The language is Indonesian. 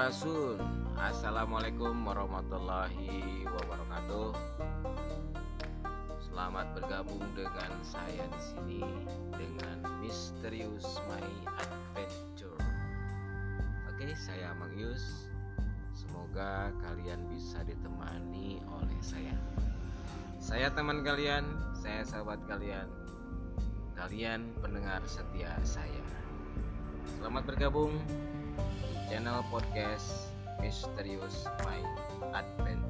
Sampurasun. Assalamualaikum warahmatullahi wabarakatuh. Selamat bergabung dengan saya di sini dengan Misterius My Adventure. Oke, saya Mang Yus. Semoga kalian bisa ditemani oleh saya. Saya teman kalian, saya sahabat kalian. Kalian pendengar setia saya. Selamat bergabung channel podcast Misterius My Yus.